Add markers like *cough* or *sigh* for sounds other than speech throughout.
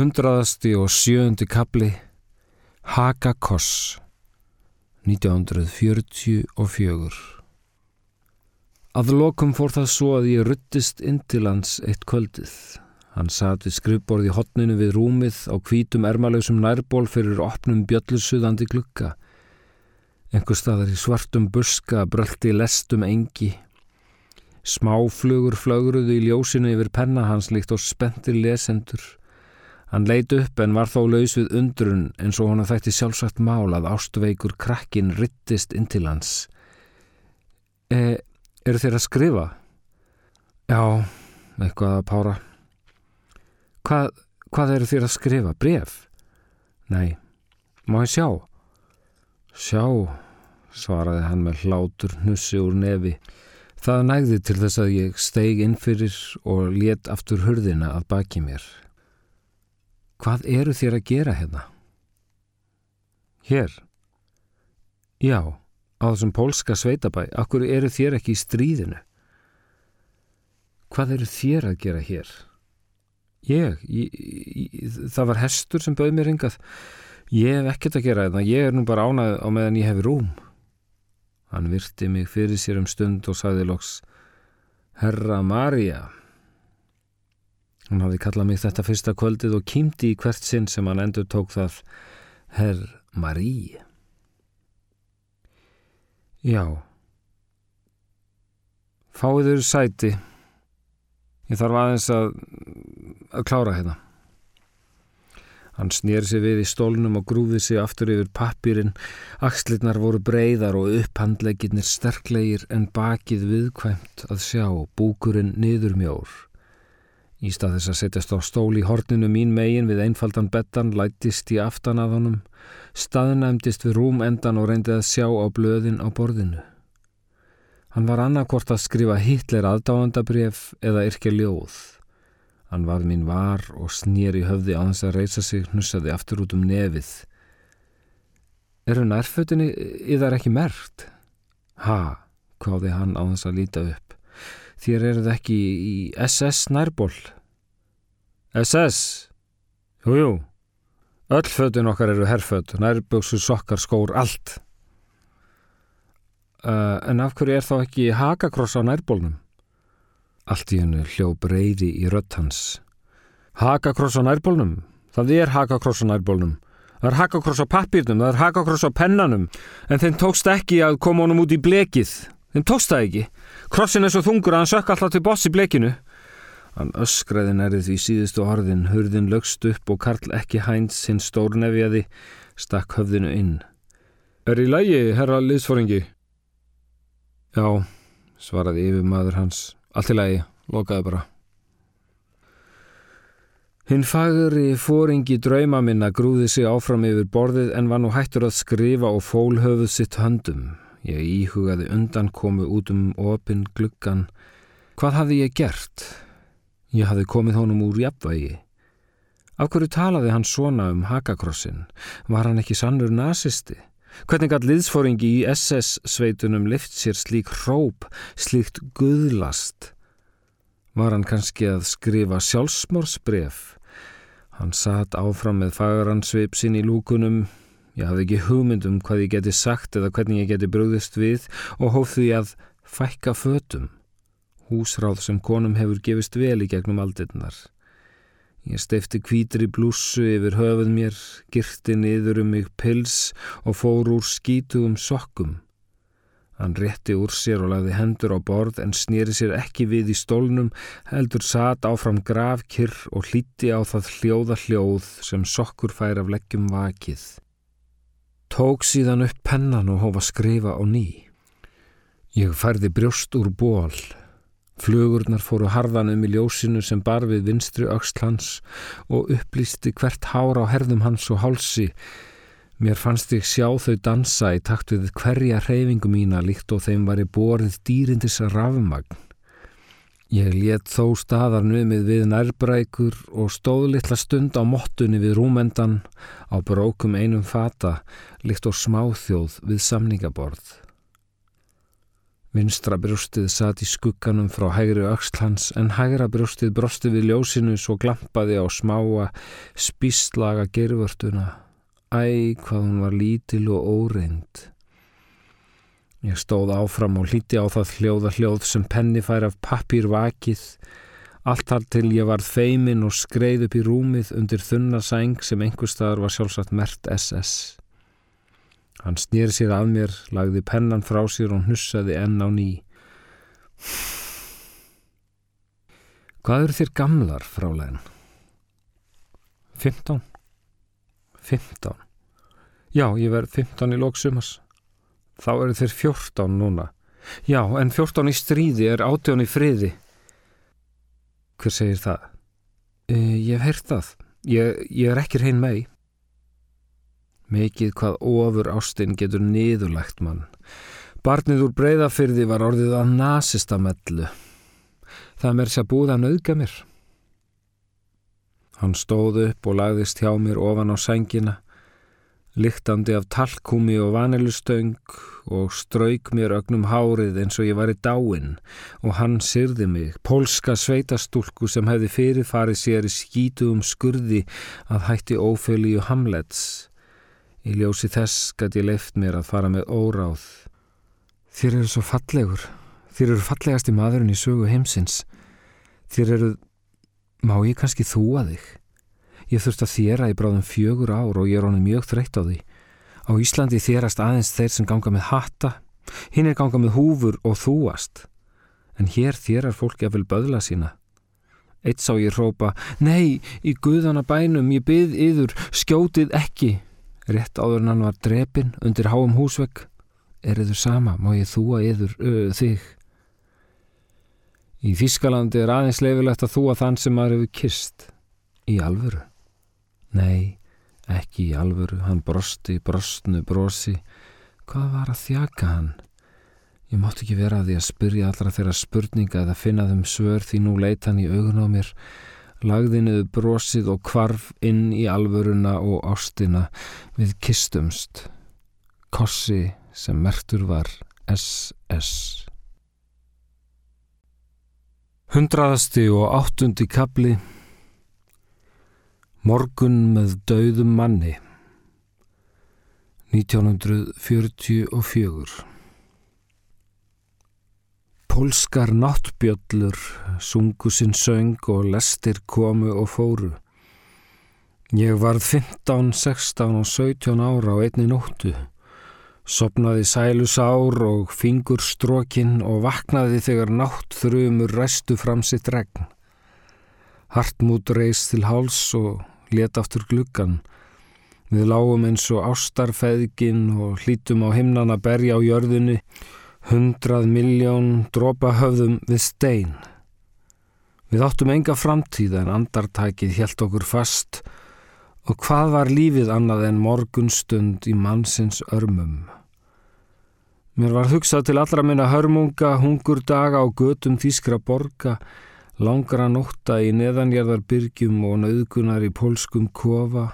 Hundraðasti og sjöundi kapli Hagakoss 1944 Að lokum fór það svo að ég ruttist inn til hans eitt kvöldið. Hann satt við skrifborði hotninu við rúmið á hvítum ermalösum nærból fyrir opnum bjöllusuðandi glukka. Engur staðar í svartum buska bröldi lestum engi. Smáflugur flögruðu í ljósinu yfir penna hans líkt og spentir lesendur. Hann leit upp en var þó laus við undrun eins og hann þætti sjálfsagt mál að ástveikur krakkin rittist inn til hans. E, eru þér að skrifa? Já, eitthvað að pára. Hvað, hvað eru þér að skrifa? Bref? Nei, má ég sjá? Sjá, svaraði hann með hlátur hnussi úr nefi. Það nægði til þess að ég steig inn fyrir og let aftur hurðina að baki mér. Hvað eru þér að gera hérna? Hér? Já, á þessum pólska sveitabæ. Akkur eru þér ekki í stríðinu? Hvað eru þér að gera hér? Ég? ég, ég það var hestur sem bauð mér ringað. Ég hef ekkert að gera þetta. Ég er nú bara ánað á meðan ég hef rúm. Hann virti mig fyrir sér um stund og sagði loks Herra Marja. Hann hafði kallað mig þetta fyrsta kvöldið og kýmdi í hvert sinn sem hann endur tók það Herr Marí. Já. Fáiður sæti. Ég þarf aðeins að, að klára hérna. Hann snýr sig við í stólnum og grúði sig aftur yfir pappirinn. Akslirnar voru breyðar og upphandleginnir sterklegir en bakið viðkvæmt að sjá búkurinn niður mjór. Í stað þess að setjast á stól í horninu mín megin við einfaldan bettan lætist í aftan að honum, staðnæmdist við rúm endan og reyndi að sjá á blöðin á borðinu. Hann var annarkort að skrifa hitler aðdáandabref eða yrkja ljóð. Hann var mín var og snýri höfði á þess að reysa sig hnussaði aftur út um nefið. Eru nærfötinni yðar ekki mert? Ha, hváði hann á þess að líta upp. Þér eruð ekki í SS nærból. SS? Jújú. Öll fötin okkar eru herrföt, nærböksu, sokkar, skór, allt. Uh, en af hverju er þá ekki hakakross á nærbólnum? Allt í hennu hljó breyði í rött hans. Hakakross á nærbólnum? Það er hakakross á nærbólnum. Það er hakakross á pappirnum, það er hakakross á pennanum, en þeim tókst ekki að koma honum út í blekið. Þeim tókst það ekki. Krossin er svo þungur að hann sökk alltaf til boss í blekinu. Hann öskraði nærið því síðustu orðin, hurðin lögst upp og Karl ekki hænt sinn stórnefjaði, stakk höfðinu inn. Er í lægi, herra liðsforingi? Já, svaraði yfir maður hans. Allt í lægi, lokaði bara. Hinn fagri fóringi drauma minna grúði sig áfram yfir borðið en var nú hættur að skrifa og fólhöfuð sitt höndum. Ég íhugaði undan komu út um opin gluggan. Hvað hafði ég gert? Ég hafði komið honum úr jafnvægi. Af hverju talaði hann svona um hakakrossin? Var hann ekki sannur nazisti? Hvernig gætt liðsfóringi í SS-sveitunum lift sér slík hróp, slíkt guðlast? Var hann kannski að skrifa sjálfsmórsbref? Hann satt áfram með fagaransvip sinn í lúkunum. Ég hafði ekki hugmynd um hvað ég geti sagt eða hvernig ég geti brúðist við og hóf því að fækka fötum. Húsráð sem konum hefur gefist vel í gegnum aldirnar. Ég steifti kvítri blússu yfir höfuð mér, girti niður um mig pils og fór úr skítugum sokkum. Hann rétti úr sér og lagði hendur á borð en snýri sér ekki við í stólnum, heldur satt áfram gravkirr og hlíti á það hljóða hljóð sem sokkur fær af leggjum vakið. Tók síðan upp pennan og hófa skrifa á ný. Ég færði brjóst úr ból. Flugurnar fóru harðan um í ljósinu sem bar við vinstri öxl hans og upplýsti hvert hár á herðum hans og hálsi. Mér fannst ég sjá þau dansa í takt við hverja hreyfingu mína líkt og þeim var í borið dýrindis rafmagn. Ég let þó staðar numið við nærbrækur og stóð litla stund á mottunni við rúmendan á brókum einum fata líkt og smáþjóð við samningaborð. Vinstra brjóstið satt í skugganum frá hægri aukslans en hægra brjóstið brosti við ljósinu svo glampaði á smáa spíslaga gervörtuna. Æ, hvað hún var lítil og óreind. Ég stóð áfram og hlíti á það hljóða hljóð sem penni fær af pappir vakið. Allt þar til ég varð feimin og skreið upp í rúmið undir þunna sæng sem einhver staðar var sjálfsagt mert SS. Hann snýri sér að mér, lagði pennan frá sér og hnussaði enn á ný. Hvað eru þér gamlar, frálegin? 15? 15? Já, ég verð 15 í lóksumas. Þá eru þér 14 núna. Já, en 14 í stríði er 18 í friði. Hver segir það? E, ég hef heyrt það. Ég, ég er ekki hrein mei. Mikið hvað ofur ástinn getur niðurlegt mann. Barnið úr breyðafyrði var orðið að nasista mellu. Það mér sé að búða að nauðga mér. Hann stóð upp og lagðist hjá mér ofan á sængina, lyktandi af talkúmi og vanilustöng og strauk mér ögnum hárið eins og ég var í dáin og hann syrði mig, pólska sveitastúlku sem hefði fyrirfarið sér í skítu um skurði að hætti ófölíu Hamlets. Í ljósi þess gæti ég leift mér að fara með óráð. Þér eru svo fallegur. Þér eru fallegasti maðurinn í sögu heimsins. Þér eru... Má ég kannski þúa þig? Ég þurft að þéra í bráðum fjögur ár og ég er honum mjög þreytt á því. Á Íslandi þérast aðeins þeir sem ganga með hatta. Hinn er ganga með húfur og þúast. En hér þérar fólki að vel böðla sína. Eitt sá ég hrópa, nei, í guðana bænum, ég byð yður, skjótið ekki rétt áður en hann var drepin undir háum húsvegg er yður sama, má ég þúa yður öð þig Í Þískalandi er aðeins leifilegt að þúa þann sem maður hefur kist í alvöru Nei, ekki í alvöru. Hann brosti, brostnu, brosi. Hvað var að þjaka hann? Ég mátt ekki vera að því að spyrja allra þeirra spurninga eða finna þeim svör því nú leita hann í augun á mér. Lagði niður brosið og kvarf inn í alvöruna og ástina. Við kistumst. Kossi sem mertur var SS. Hundraðasti og áttundi kabli Morgun með dauðum manni 1944 Pólskar náttbjöllur sungu sinn söng og lestir komu og fóru. Ég varð 15, 16 og 17 ára á einni nóttu. Sopnaði sælusár og fingur strókin og vaknaði þegar nátt þrjumur ræstu fram sitt regn. Hartmút reist til háls og let aftur gluggan. Við lágum eins og ástarfeðgin og hlítum á himnana berja á jörðunni Hundrað miljón dropa höfðum við stein. Við áttum enga framtíð en andartækið helt okkur fast og hvað var lífið annað en morgunstund í mannsins örmum. Mér var hugsað til allra minna hörmunga, hungur daga og götum þýskra borga, langra nótta í neðanjarðar byrgjum og nauðgunar í pólskum kofa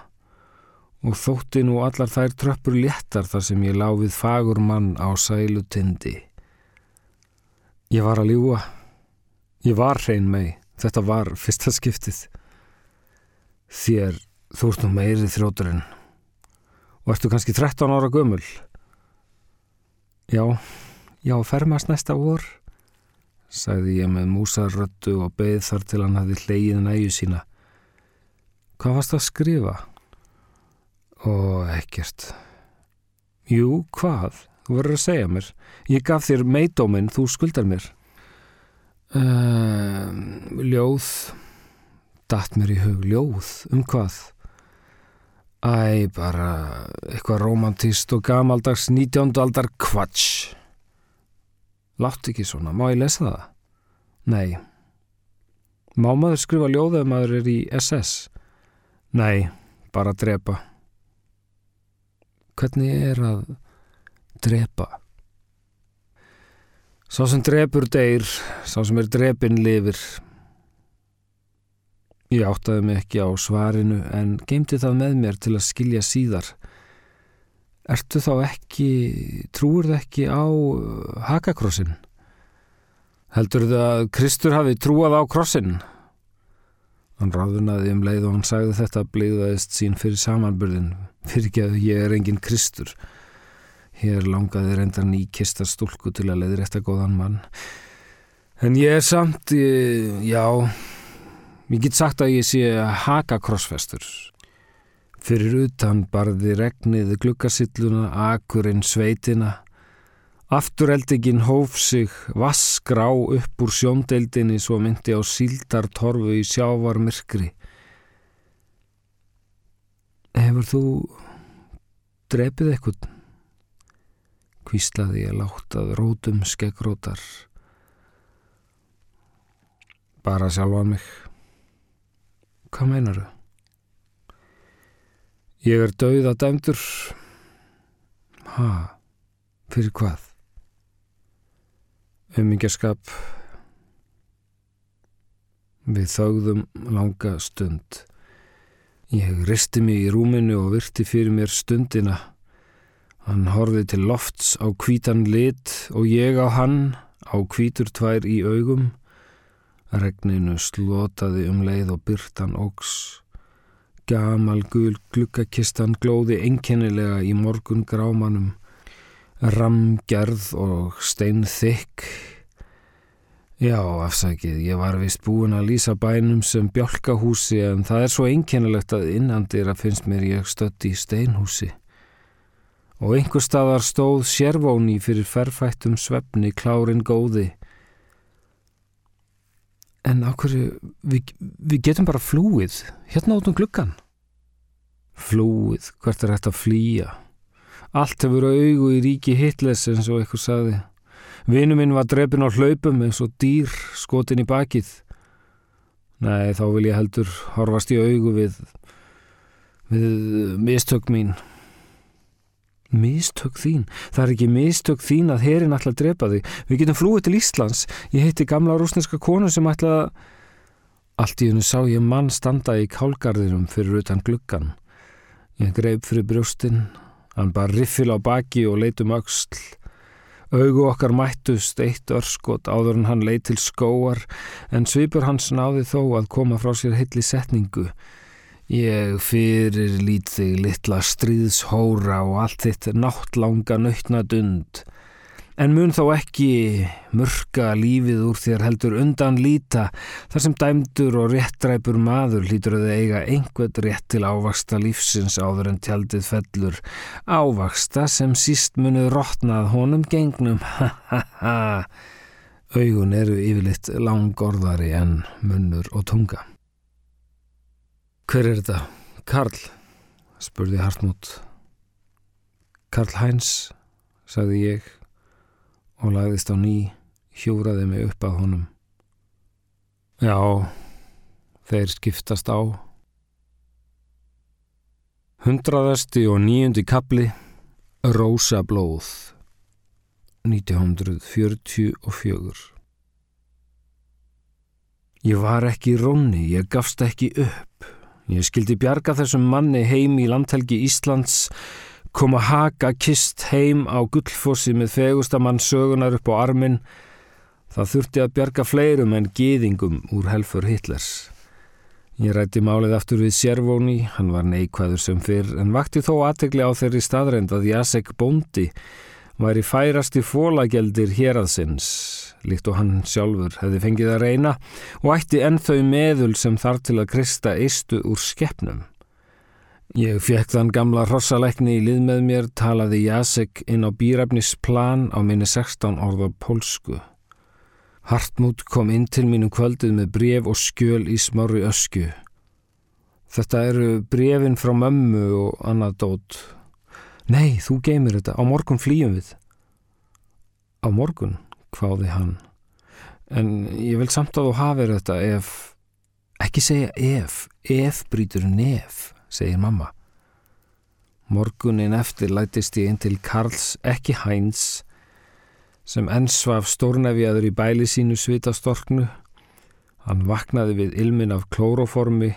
og þótti nú allar þær tröppur léttar þar sem ég láfið fagur mann á sælu tindi. Ég var að ljúa. Ég var hrein mei. Þetta var fyrsta skiptið. Þér, þú ert nú meirið þróturinn. Og ertu kannski 13 ára gömul? Já, já, fermast næsta vor, sagði ég með músarröttu og beð þar til hann hafi hleyið næju sína. Hvað varst að skrifa? og ekkert. Jú, hvað? Þú verður að segja mér. Ég gaf þér meidóminn, þú skuldar mér. Uh, ljóð. Datt mér í hug ljóð. Um hvað? Æ, bara eitthvað romantist og gamaldags 19. aldar kvatsch. Látt ekki svona, má ég lesa það? Nei. Má maður skrifa ljóð ef maður er í SS? Nei, bara drepa hvernig er að drepa sá sem drepur deyr sá sem er drepin lifir ég áttaði mig ekki á svarinu en geimti það með mér til að skilja síðar Ertu þá ekki, trúur það ekki á uh, hakakrossin? Heldur það að Kristur hafi trúað á krossin? Hann ráðunaði um leið og hann sagði þetta bliðaðist sín fyrir samanbyrðin. Fyrir ekki að ég er engin Kristur. Hér langaði reyndar ný kistar stúlku til að leiði rétt að góðan mann. En ég er samt, ég, já, ég get sagt að ég sé haka krossfestur. Fyrir utan barði regnið glukkasilluna, akurinn sveitina. Aftureldingin hóf sig vaskrá upp úr sjóndeildinni svo myndi á síldartorfu í sjávarmyrkri. Hefur þú drepið eitthvað? Kvíslaði ég láttað rótum skeggrótar. Bara sjálfan mig. Hvað meinar þau? Ég er dauð að dæmdur. Ha, fyrir hvað? Umingjaskap. Við þáðum langa stund. Ég risti mig í rúminu og virti fyrir mér stundina. Hann horfið til lofts á kvítan lit og ég á hann á kvítur tvær í augum. Regninu slotaði um leið og byrtan ógs. Gamal gul glukkakistan glóði einkennilega í morgun grámanum, ramgerð og stein þykk. Já, afsakið, ég var vist búin að lýsa bænum sem bjálkahúsi en það er svo einkennilegt að innandir að finnst mér ég stött í steinhúsi. Og einhver staðar stóð sérvóni fyrir ferfættum svefni klárin góði. En ákverju, við, við getum bara flúið, hérna út um gluggan. Flúið, hvert er þetta að flýja? Allt hefur augu í ríki hitles eins og eitthvað saði. Vinu minn var drefin á hlaupum eins og dýr skotin í bakið. Nei, þá vil ég heldur horfast í augu við, við mistök mín. Mistök þín? Það er ekki mistök þín að herin ætla að drepa þig. Við getum flúið til Íslands. Ég heiti gamla rúsneska konu sem ætla að... Allt í hennu sá ég mann standa í kálgarðinum fyrir utan gluggan. Ég greip fyrir brjóstinn. Hann bar riffil á baki og leitum auksl. Augu okkar mættust eitt örskot áður en hann leit til skóar en svipur hans náði þó að koma frá sér hilli setningu. Ég fyrir lít þig litla stríðshóra og allt þitt náttlanga nöytna dund. En mun þá ekki mörka lífið úr þér heldur undan líta þar sem dæmdur og réttræpur maður lítur að eiga einhvern rétt til ávaksta lífsins áður en tjaldið fellur. Ávaksta sem síst munið rótnað honum gengnum. *laughs* Ha ha ha. Augun eru yfirleitt langorðari en munnur og tunga. Hver er þetta? Karl, spurði Hartmut. Karl Hæns, sagði ég og lagðist á ný, hjúraði mig upp að honum. Já, þeir skiptast á. Hundraðasti og nýjundi kapli, Rósa blóð, 1944. Ég var ekki í rónni, ég gafst ekki upp. Ég skildi bjarga þessum manni heim í landhelgi Íslands, koma haka kist heim á gullfossi með fegustamann sögunar upp á armin. Það þurfti að bjarga fleirum en geðingum úr helfur Hitlers. Ég rætti málið aftur við Sérvóni, hann var neikvæður sem fyrr, en vakti þó aðtegli á þeirri staðreind að Jasek Bóndi væri færasti fólagjeldir hér aðsins líkt og hann sjálfur hefði fengið að reyna og ætti ennþau meðul sem þar til að kristja eistu úr skeppnum. Ég fekk þann gamla hrossalækni í lið með mér, talaði Jasek inn á býrafnisplan á minni 16 orða pólsku. Hartmút kom inn til mínum kvöldið með bref og skjöl í smári ösku. Þetta eru brefin frá mömmu og annað dót. Nei, þú geymir þetta, á morgun flýjum við. Á morgun? hváði hann. En ég vil samt að þú hafið þetta ef, ekki segja ef, ef brítur nef, segir mamma. Morgunin eftir lætist ég inn til Karls, ekki Hæns, sem ennsvaf stórnefjaður í bæli sínu svitastorknu. Hann vaknaði við ilmin af klóroformi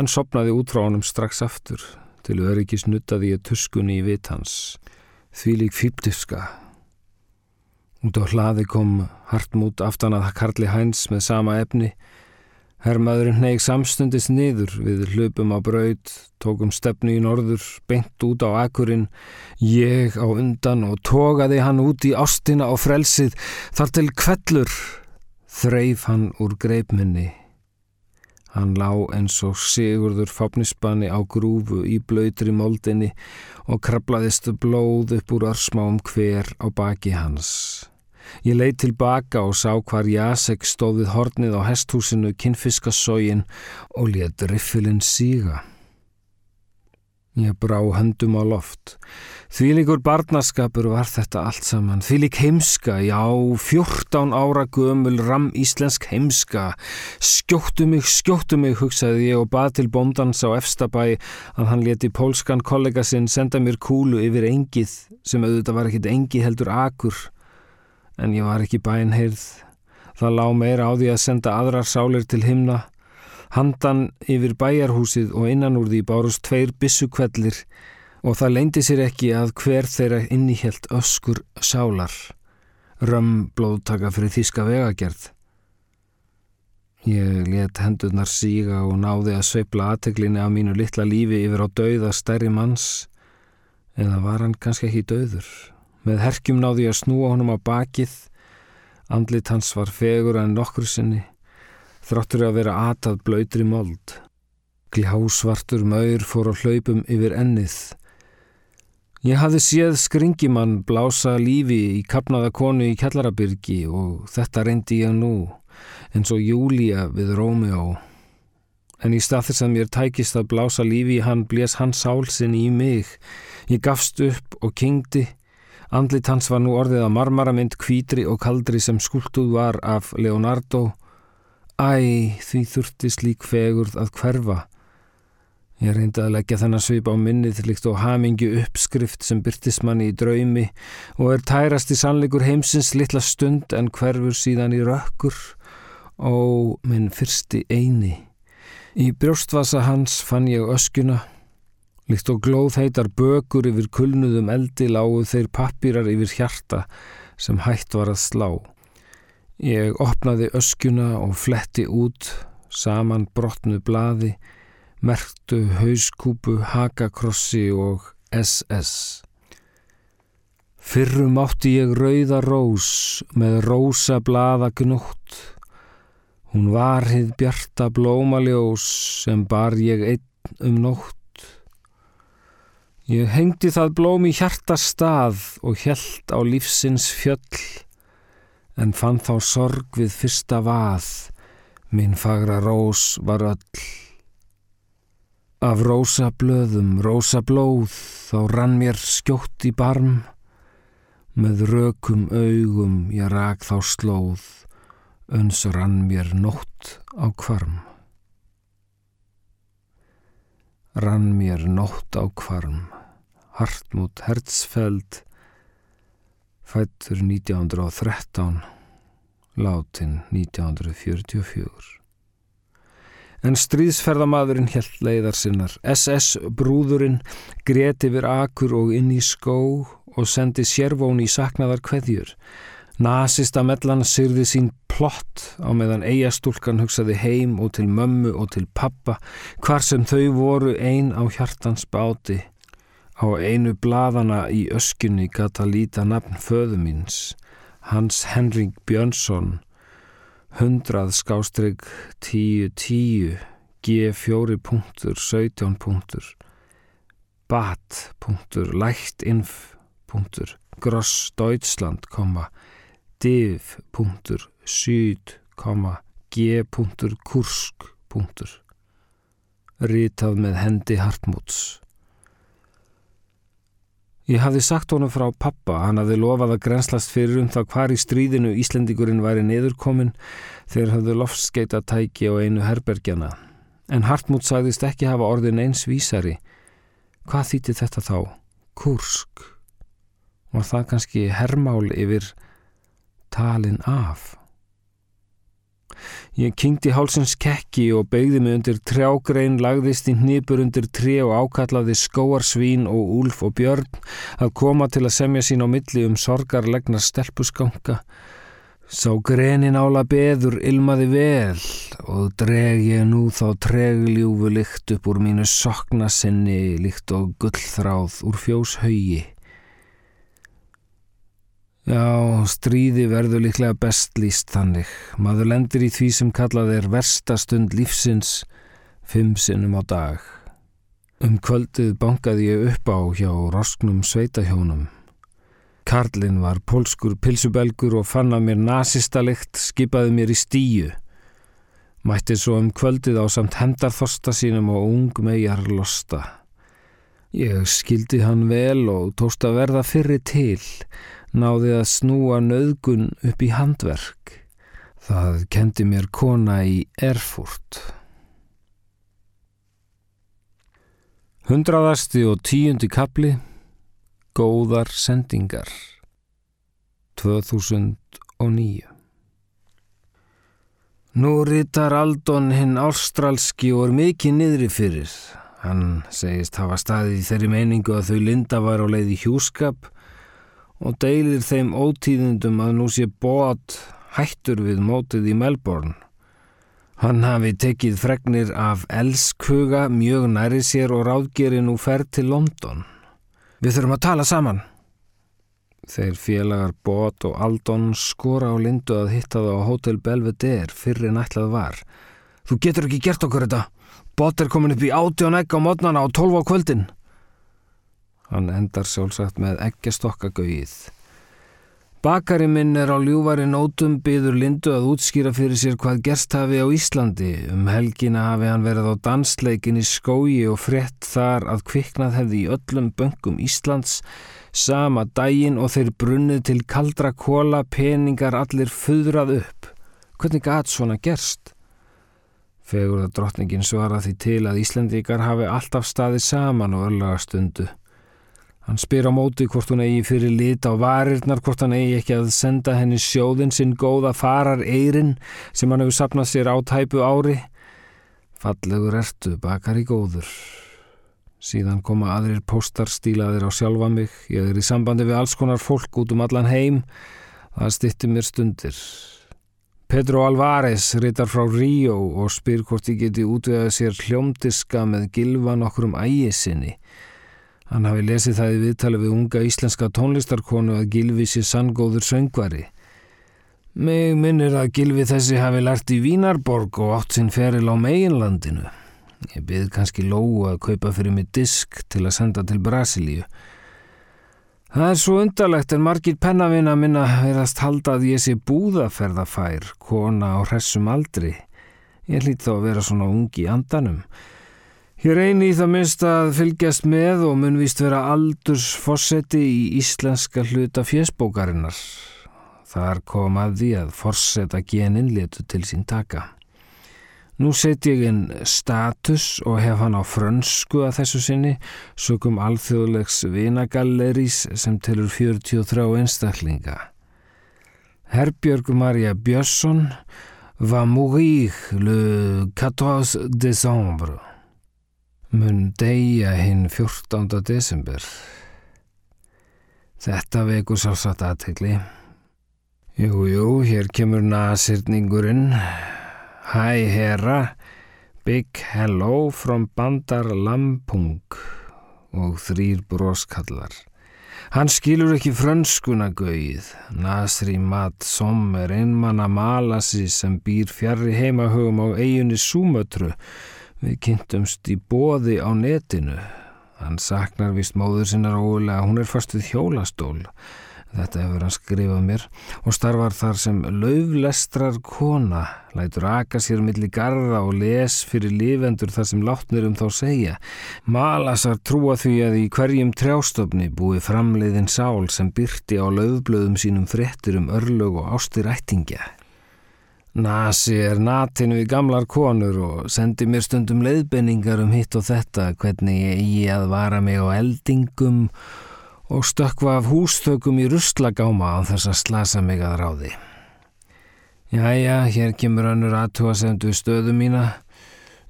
en sopnaði út frá honum strax aftur. Til öryggis nuttaði ég tuskunni í vitans. Því lík fýptifska. Út á hlaði kom hartmút aftan að Karli Hæns með sama efni Herrmaðurinn neig samstundis niður við hlupum á braud, tókum stefnu í norður, beint út á akkurinn, ég á undan og tókaði hann út í ástina og frelsið, þar til kvellur, þreif hann úr greipminni. Hann lá eins og sigurður fápnisbanni á grúfu í blöytri moldinni og krablaðist blóð upp úr örsmáum hver á baki hans. Ég leið tilbaka og sá hvar Jasek stóð við hornið á hesthúsinu kinnfiskasógin og let riffilinn síga. Ég brá höndum á loft. Þvílikur barnaskapur var þetta allt saman. Þvílik heimska, já, fjórtán ára gömul ram íslensk heimska. Skjóttu mig, skjóttu mig, hugsaði ég og bað til bóndans á efstabæi að hann leti pólskan kollega sinn senda mér kúlu yfir engið sem auðvitað var ekkit engi heldur akur en ég var ekki bænheirð. Það lá meira á því að senda aðrar sálir til himna. Handan yfir bæjarhúsið og innan úr því bárust tveir bissukvellir og það leindi sér ekki að hver þeirra innihjelt öskur sálar. Römm blóðtaka fyrir þíska vegagerð. Ég let hendurnar síga og náði að sveipla aðteglinni af mínu litla lífi yfir á dauða stærri manns eða var hann kannski ekki dauður. Með herkjum náði ég að snúa honum á bakið. Andlit hans var fegur en nokkur sinni. Þráttur að vera atað blöytri mold. Glhásvartur maur fór á hlaupum yfir ennið. Ég hafði séð skringimann blása lífi í kapnaða konu í kjallarabyrgi og þetta reyndi ég nú, eins og Júlia við Rómeó. En í stað þess að mér tækist að blása lífi hann blés hans sálsinn í mig. Ég gafst upp og kingdi Andlit hans var nú orðið að marmaramynd kvítri og kaldri sem skulduð var af Leonardo. Æ, því þurfti slík fegurð að hverfa. Ég reyndi að leggja þennan svip á minnið líkt og hamingi uppskrift sem byrtist manni í draumi og er tærast í sannleikur heimsins litla stund en hverfur síðan í rökkur og minn fyrsti eini. Í brjóstvasa hans fann ég öskuna Líkt og glóð heitar bökur yfir kulnuðum eldi lágu þeir pappýrar yfir hjarta sem hætt var að slá. Ég opnaði öskjuna og fletti út, saman brotnu blaði, merktu hauskúpu, hakakrossi og SS. Fyrrum átti ég rauða rós með rósa blaða gnótt. Hún var hið bjarta blómaljós sem bar ég einn um nótt. Ég hengdi það blóm í hjarta stað og hjælt á lífsins fjöll, en fann þá sorg við fyrsta vað, minn fagra rós var öll. Af rósa blöðum, rósa blóð, þá rann mér skjótt í barm, með rökum augum ég rak þá slóð, öns rann mér nótt á kvarm. Rann mér nótt á kvarm. Hartmut Hertzfeld fættur 1913 látin 1944 En stríðsferðamadurinn held leiðar sinnar. SS brúðurinn greti yfir akur og inn í skó og sendi sérvón í saknaðar kveðjur Nasista mellan syrði sín plott á meðan eigastúlkan hugsaði heim og til mömmu og til pappa hvar sem þau voru ein á hjartans báti Á einu bladana í öskunni gata líta nafn föðu míns, Hans Henrik Björnsson, 100 skástrygg 10-10, G4 punktur, 17 punktur, BAT punktur, Lægt Inf punktur, Gross Deutschland, div punktur, Syd, G punktur, Kursk punktur, Ritað með hendi Hartmúts. Ég hafði sagt honum frá pappa, hann hafði lofað að grenslast fyrir um það hvar í stríðinu Íslendingurinn væri niðurkomin þegar hafði loftskeita tæki á einu herbergjana. En Hartmut sagðist ekki hafa orðin eins vísari. Hvað þýtti þetta þá? Kursk. Var það kannski hermál yfir talin af? Ég kynkti hálsins kekki og beigði mig undir trjágrein, lagðist í hnipur undir tri og ákallaði skóarsvín og úlf og björn að koma til að semja sín á milli um sorgarlegna stelpusganga. Sá grenin ála beður ilmaði vel og dreg ég nú þá tregljúfu lykt upp úr mínu sokna sinni lykt og gullþráð úr fjós haugi. Já, stríði verður líklega best líst þannig. Maður lendir í því sem kallað er verstastund lífsins fimm sinnum á dag. Um kvöldið bankaði ég upp á hjá rosknum sveitahjónum. Karlinn var polskur pilsubelgur og fann að mér nazistalikt skipaði mér í stíu. Mætti svo um kvöldið á samt hendarþosta sínum og ung megar losta. Ég skildi hann vel og tóst að verða fyrri til náði að snúa nöðgun upp í handverk. Það kendi mér kona í Erfurt. Hundraðasti og tíundi kapli Góðar sendingar 2009 Nú rítar Aldon hinn ástralski og er mikið niðri fyrir. Hann segist hafa staðið í þeirri meiningu að þau linda var á leið í hjúskap og deilir þeim ótíðundum að nú sé bót hættur við mótið í Melbourne. Hann hafi tekið fregnir af elskuga mjög næri sér og ráðgeri nú ferð til London. Við þurfum að tala saman. Þeir félagar Bót og Aldon skora á lindu að hitta það á Hotel Belvedere fyrir nætlað var. Þú getur ekki gert okkur þetta. Bót er komin upp í átti og negg á mótnana og tólf á kvöldin. Hann endar sjálfsagt með eggjastokka-gauið. Bakari minn er á ljúvari nótum byður Lindu að útskýra fyrir sér hvað gerst hafi á Íslandi. Um helgina hafi hann verið á dansleikin í skói og frett þar að kviknað hefði í öllum böngum Íslands sama daginn og þeir brunnið til kaldra kóla peningar allir fuðrað upp. Hvernig gæt svona gerst? Fegur það drottningin svara því til að Íslandikar hafi alltaf staðið saman og örlaga stundu. Hann spyr á móti hvort hún eigi fyrir lit á varirnar, hvort hann eigi ekki að senda henni sjóðin sinn góða farar eirin sem hann hefur sapnað sér á tæpu ári. Fallegur ertu, bakar í góður. Síðan koma aðrir póstar stílaðir á sjálfa mig. Ég er í sambandi við alls konar fólk út um allan heim. Það stittir mér stundir. Pedro Alvarez rítar frá Ríó og spyr hvort ég geti útvegað sér hljómdiska með gilvan okkur um ægisinni. Hann hafi lesið það í viðtali við unga íslenska tónlistarkonu að Gilvi sé sanngóður söngvari. Mig minnir að Gilvi þessi hafi lært í Vínarborg og átt sinn feril á meginlandinu. Ég byrð kannski lóu að kaupa fyrir mig disk til að senda til Brasilíu. Það er svo undarlegt en margir pennavina minna verðast halda að ég sé búðaferðafær, kona á hressum aldri. Ég hlýtt þá að vera svona ungi andanum. Ég reyni í það minnst að fylgjast með og mun vist vera aldursforseti í íslenska hluta fjesbókarinnar. Þar kom að því að forseta genin letu til sín taka. Nú set ég inn status og hef hann á frönsku að þessu sinni, sökum alþjóðlegs vinagallerís sem telur 43 einstaklinga. Herbjörg Maria Björnsson va mourir le 14 décembre mun deyja hinn 14. desember. Þetta vekur sálsagt aðtegli. Jú, jú, hér kemur nasirningurinn. Hæ, herra, big hello from bandar Lampung og þrýr broskallar. Hann skilur ekki frönskuna gauð. Nasri Mat Som er einmann að malasi sem býr fjarrri heimahögum á eiginni Súmötru Við kynntumst í bóði á netinu. Hann saknar vist móður sinnar ólega að hún er fast við hjólastól. Þetta hefur hann skrifað mér og starfar þar sem lauflestrar kona, lætur aka sér millir garda og les fyrir lifendur þar sem látnir um þá segja. Malasar trúa því að í hverjum trjástofni búi framleiðin sál sem byrti á laufblöðum sínum frettir um örlög og ástir ættingja. Nasi er natin við gamlar konur og sendi mér stundum leiðbenningar um hitt og þetta, hvernig ég eigi að vara mig á eldingum og stökva af hústökum í rustlagáma á þess að slasa mig að ráði. Jæja, hér kemur önnur aðtúasendu stöðu mína.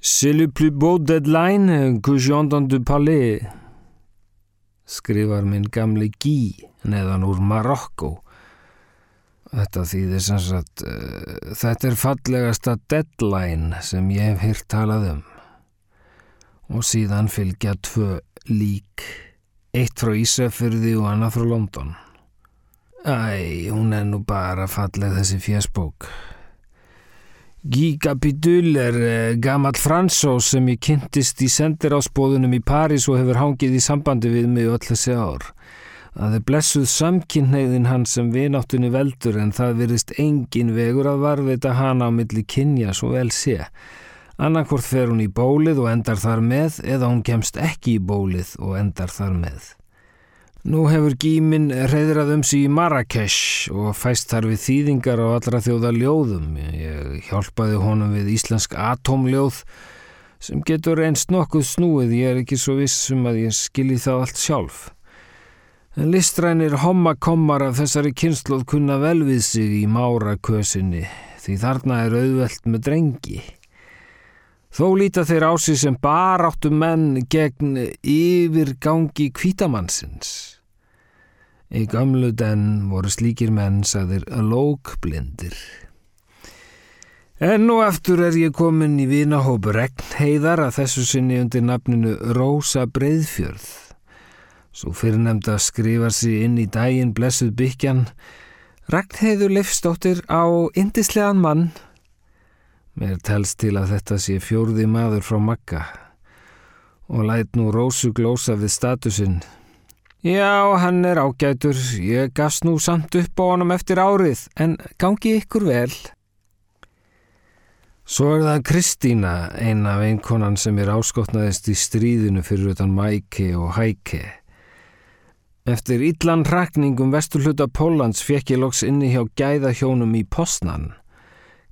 C'est le plus beau deadline que j'ai entendu parler. Skrifar minn gamli Gí neðan úr Marokko. Þetta þýðir sem sagt, uh, þetta er fallegasta deadline sem ég hef hýrt talað um. Og síðan fylgja tvö lík, eitt frá Ísafyrði og annað frá London. Æ, hún er nú bara falleg þessi fjersbók. Guy Capidul er uh, gammal fransós sem ég kynntist í sendirásbóðunum í París og hefur hangið í sambandi við mig öll þessi ár. Það er blessuð samkynneiðin hann sem vináttunni veldur en það virðist engin vegur að varvita hana á milli kynja svo vel sé. Annarkvort fer hún í bólið og endar þar með eða hún kemst ekki í bólið og endar þar með. Nú hefur Gímin reyðrað um sig í Marrakesh og fæst þar við þýðingar á allra þjóða ljóðum. Ég hjálpaði honum við íslensk atomljóð sem getur einst nokkuð snúið, ég er ekki svo vissum að ég skilji það allt sjálf. En listrænir hommakommar af þessari kynsloð kunna vel við sig í márakösinni því þarna er auðvelt með drengi. Þó líta þeir á sig sem baráttu menn gegn yfirgangi kvítamannsins. Í gamlu den voru slíkir menn sagðir lókblindir. Enn og aftur er ég komin í vinahópu Regnheiðar að þessu sinni undir nafninu Rósa Breiðfjörð. Svo fyrirnemda skrifar sér inn í daginn blessuð byggjan Regnheiður Leifstóttir á indislegan mann. Mér telst til að þetta sé fjórði maður frá Magga og læt nú Rósu glósa við statusinn Já, hann er ágætur. Ég gafst nú samt upp á honum eftir árið, en gangi ykkur vel. Svo er það Kristína, eina af einkonan sem er áskotnaðist í stríðinu fyrir utan Mæki og Hæki. Eftir illan rakningum vesturhluta Pólans fekk ég loks inni hjá gæðahjónum í Postnan.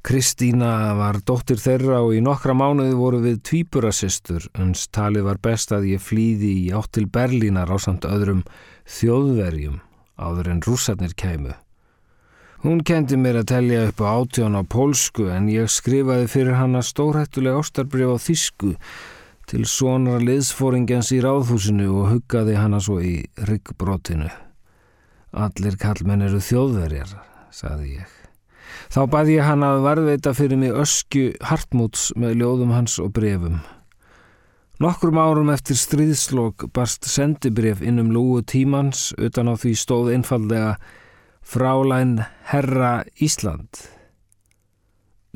Kristína var dóttir þeirra og í nokkra mánuði voru við tvíburasistur ens talið var best að ég flýði í átt til Berlínar á samt öðrum þjóðverjum áður en rússarnir kæmu. Hún kendi mér að telja upp á átján á pólsku en ég skrifaði fyrir hana stórhættuleg ástarbrif á þísku til sonar liðsfóringjans í ráðhúsinu og huggaði hana svo í ryggbrotinu. Allir kallmenn eru þjóðverjar, saði ég. Þá baði ég hann að varðveita fyrir mig öskju hartmúts með ljóðum hans og brefum. Nokkrum árum eftir stríðslokk barst sendibref innum lúu tímans utan á því stóð einfallega Frálæn Herra Ísland.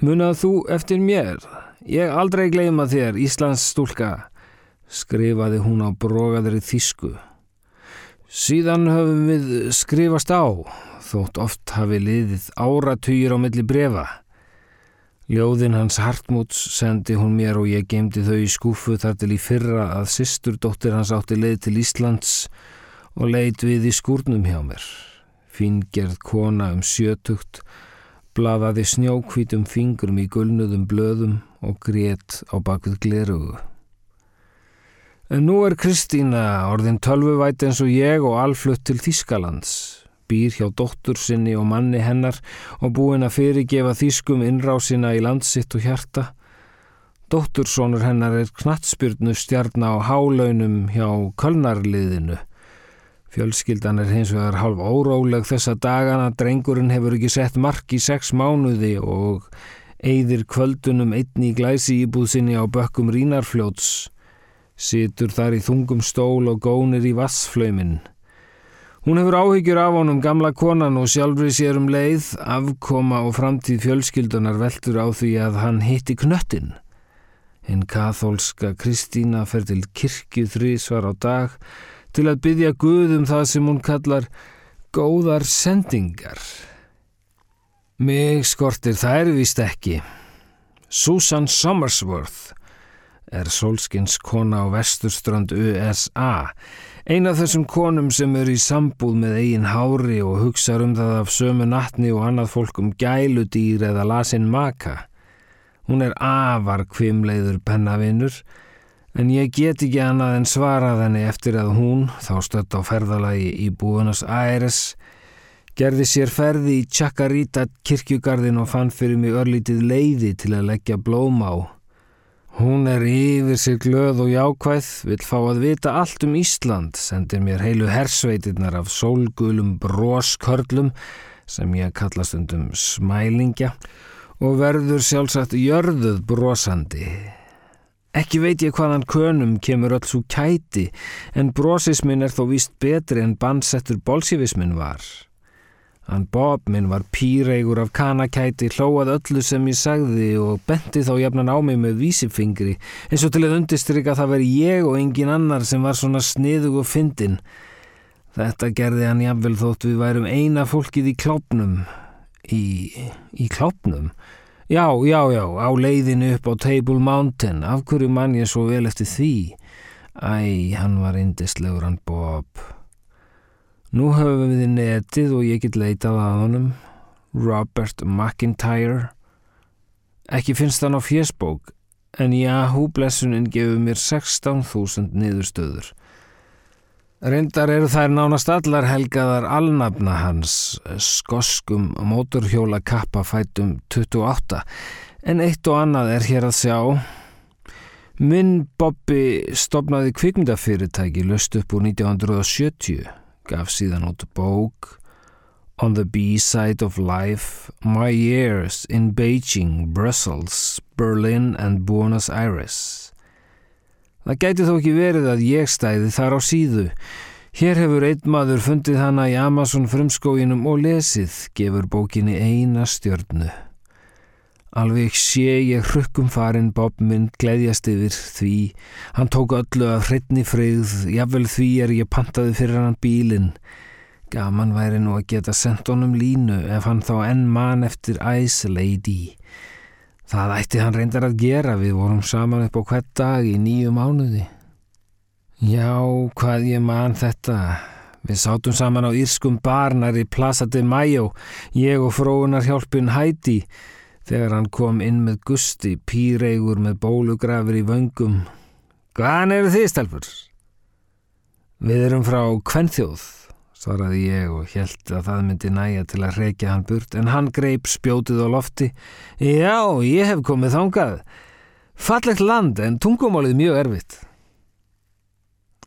Munað þú eftir mér? Ég aldrei gleima þér, Íslands stúlka, skrifaði hún á brogaðri þísku. Síðan höfum við skrifast á, þótt oft hafi liðið áratugir á milli brefa. Ljóðin hans Hartmúts sendi hún mér og ég gemdi þau í skúfu þar til í fyrra að systurdóttir hans átti leið til Íslands og leiðt við í skúrnum hjá mér. Fingerð kona um sjötugt, blafaði snjókvítum fingrum í gulnuðum blöðum og grét á bakvið glerugu. En nú er Kristína orðin tölvuvæt eins og ég og alflutt til Þískalands býr hjá dóttur sinni og manni hennar og búin að fyrirgefa þýskum innrásina í landsitt og hjarta. Dóttursónur hennar er knatsbyrnu stjarn á hálaunum hjá kölnarliðinu. Fjölskyldan er hins vegar halv óróleg þessa dagana, drengurinn hefur ekki sett mark í sex mánuði og eigðir kvöldunum einni í glæsi íbúð sinni á bökkum rínarfljóts, situr þar í þungum stól og gónir í vassflöyminn. Hún hefur áhyggjur af honum gamla konan og sjálfri sér um leið, afkoma og framtíð fjölskyldunar veldur á því að hann hitti knöttin. Hinn kathólska Kristína fer til kirkju þrísvar á dag til að byggja Guðum það sem hún kallar góðar sendingar. Mig skortir þær vist ekki. Susan Somersworth er solskins kona á vesturstrand USA Eina þessum konum sem eru í sambúð með eigin hári og hugsa um það af sömu nattni og annað fólk um gæludýr eða lasin maka. Hún er afar kvimleiður pennavinnur en ég get ekki annað en svarað henni eftir að hún, þá stött á ferðalagi í Búinas Æres, Gerði sér ferði í Chakarita kirkjugarðin og fann fyrir mig örlítið leiði til að leggja blóm á. Hún er yfir sig glöð og jákvæð, vil fá að vita allt um Ísland, sendir mér heilu hersveitirnar af sólgulum broskörlum sem ég kallast undum smælingja og verður sjálfsagt jörðuð brosandi. Ekki veit ég hvaðan könum kemur öll svo kæti en brosismin er þó víst betri en bannsettur bolsjevismin var. Hann Bob minn var pýreigur af kanakæti, hlóað öllu sem ég sagði og benti þá jafnan á mig með vísifingri eins og til að undistrykka það veri ég og engin annar sem var svona sniðug og fyndin. Þetta gerði hann jafnvel þótt við værum eina fólkið í klopnum. Í, í klopnum? Já, já, já, á leiðinu upp á Table Mountain. Af hverju mann ég svo vel eftir því? Æ, hann var indislegur hann Bob. Nú höfum við netið og ég get leitað að honum. Robert McIntyre. Ekki finnst hann á fjersbók, en Yahoo blessunin gefur mér 16.000 niðurstöður. Reyndar eru þær nánast allar helgaðar alnafna hans, skoskum móturhjóla kappa fætum 28, en eitt og annað er hér að sjá. Minn Bobby stopnaði kvikmyndafyrirtæki löst upp úr 1970, gaf síðan út bók On the B-side of life, my years in Beijing, Brussels, Berlin and Buenos Aires. Það gæti þó ekki verið að ég stæði þar á síðu. Hér hefur einn maður fundið hana í Amazon frumskóginum og lesið, gefur bókinni eina stjörnu. Alveg sé ég hrukkum farin Bob minn gleðjast yfir því. Hann tók öllu af hreitni freyð, jável því er ég pantaði fyrir hann bílinn. Gaman væri nú að geta sendt honum línu ef hann þá enn mann eftir Ice Lady. Það ætti hann reyndar að gera, við vorum saman upp á hvert dag í nýju mánuði. Já, hvað ég man þetta. Við sátum saman á Írskum barnar í Plaza de Mayo, ég og fróunar hjálpin Hæti, þegar hann kom inn með gusti, pýreigur með bólugrafur í vöngum. Hvaðan eru þið, stelpur? Við erum frá Kvennþjóð svaraði ég og held að það myndi næja til að reykja hann burt en hann greip spjótið á lofti. Já, ég hef komið þángað Fallegt land en tungumálið mjög erfitt.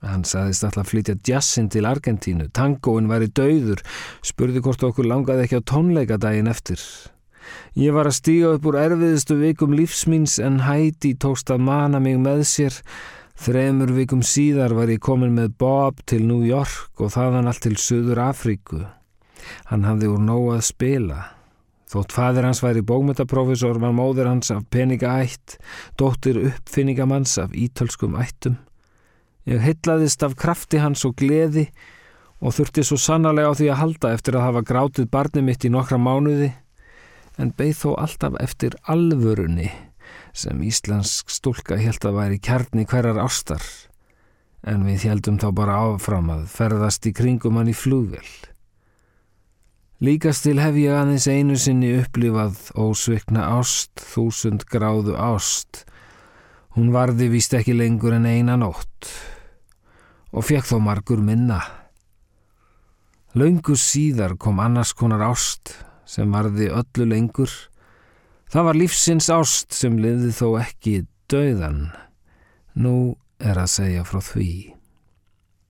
Hann saðist alltaf flytja jazzin til Argentínu. Tangoin var í dauður. Spurði hvort okkur langaði ekki á tónleikadaginn eftir. Ég var að stíga upp úr erfiðustu vikum lífsmýns en hæti tókst að mana mig með sér Þremur vikum síðar var ég komin með Bob til New York og þaðan allt til Suður Afríku. Hann hafði úr nóg að spila. Þótt fadir hans væri bókmyndaprófessor var móður hans af peningaætt, dóttir uppfinningamanns af ítölskum ættum. Ég heitlaðist af krafti hans og gleði og þurfti svo sannarlega á því að halda eftir að hafa grátið barni mitt í nokkra mánuði, en beigð þó alltaf eftir alvörunni sem íslensk stúlka held að væri kjarni hverjar ástar en við heldum þá bara áfram að ferðast í kringum hann í flúvel. Líkast til hef ég aðeins einu sinni upplifað ósvikna ást, þúsund gráðu ást. Hún varði vist ekki lengur en eina nótt og fekk þó margur minna. Laungu síðar kom annars konar ást sem varði öllu lengur Það var lífsins ást sem liði þó ekki döðan. Nú er að segja frá því.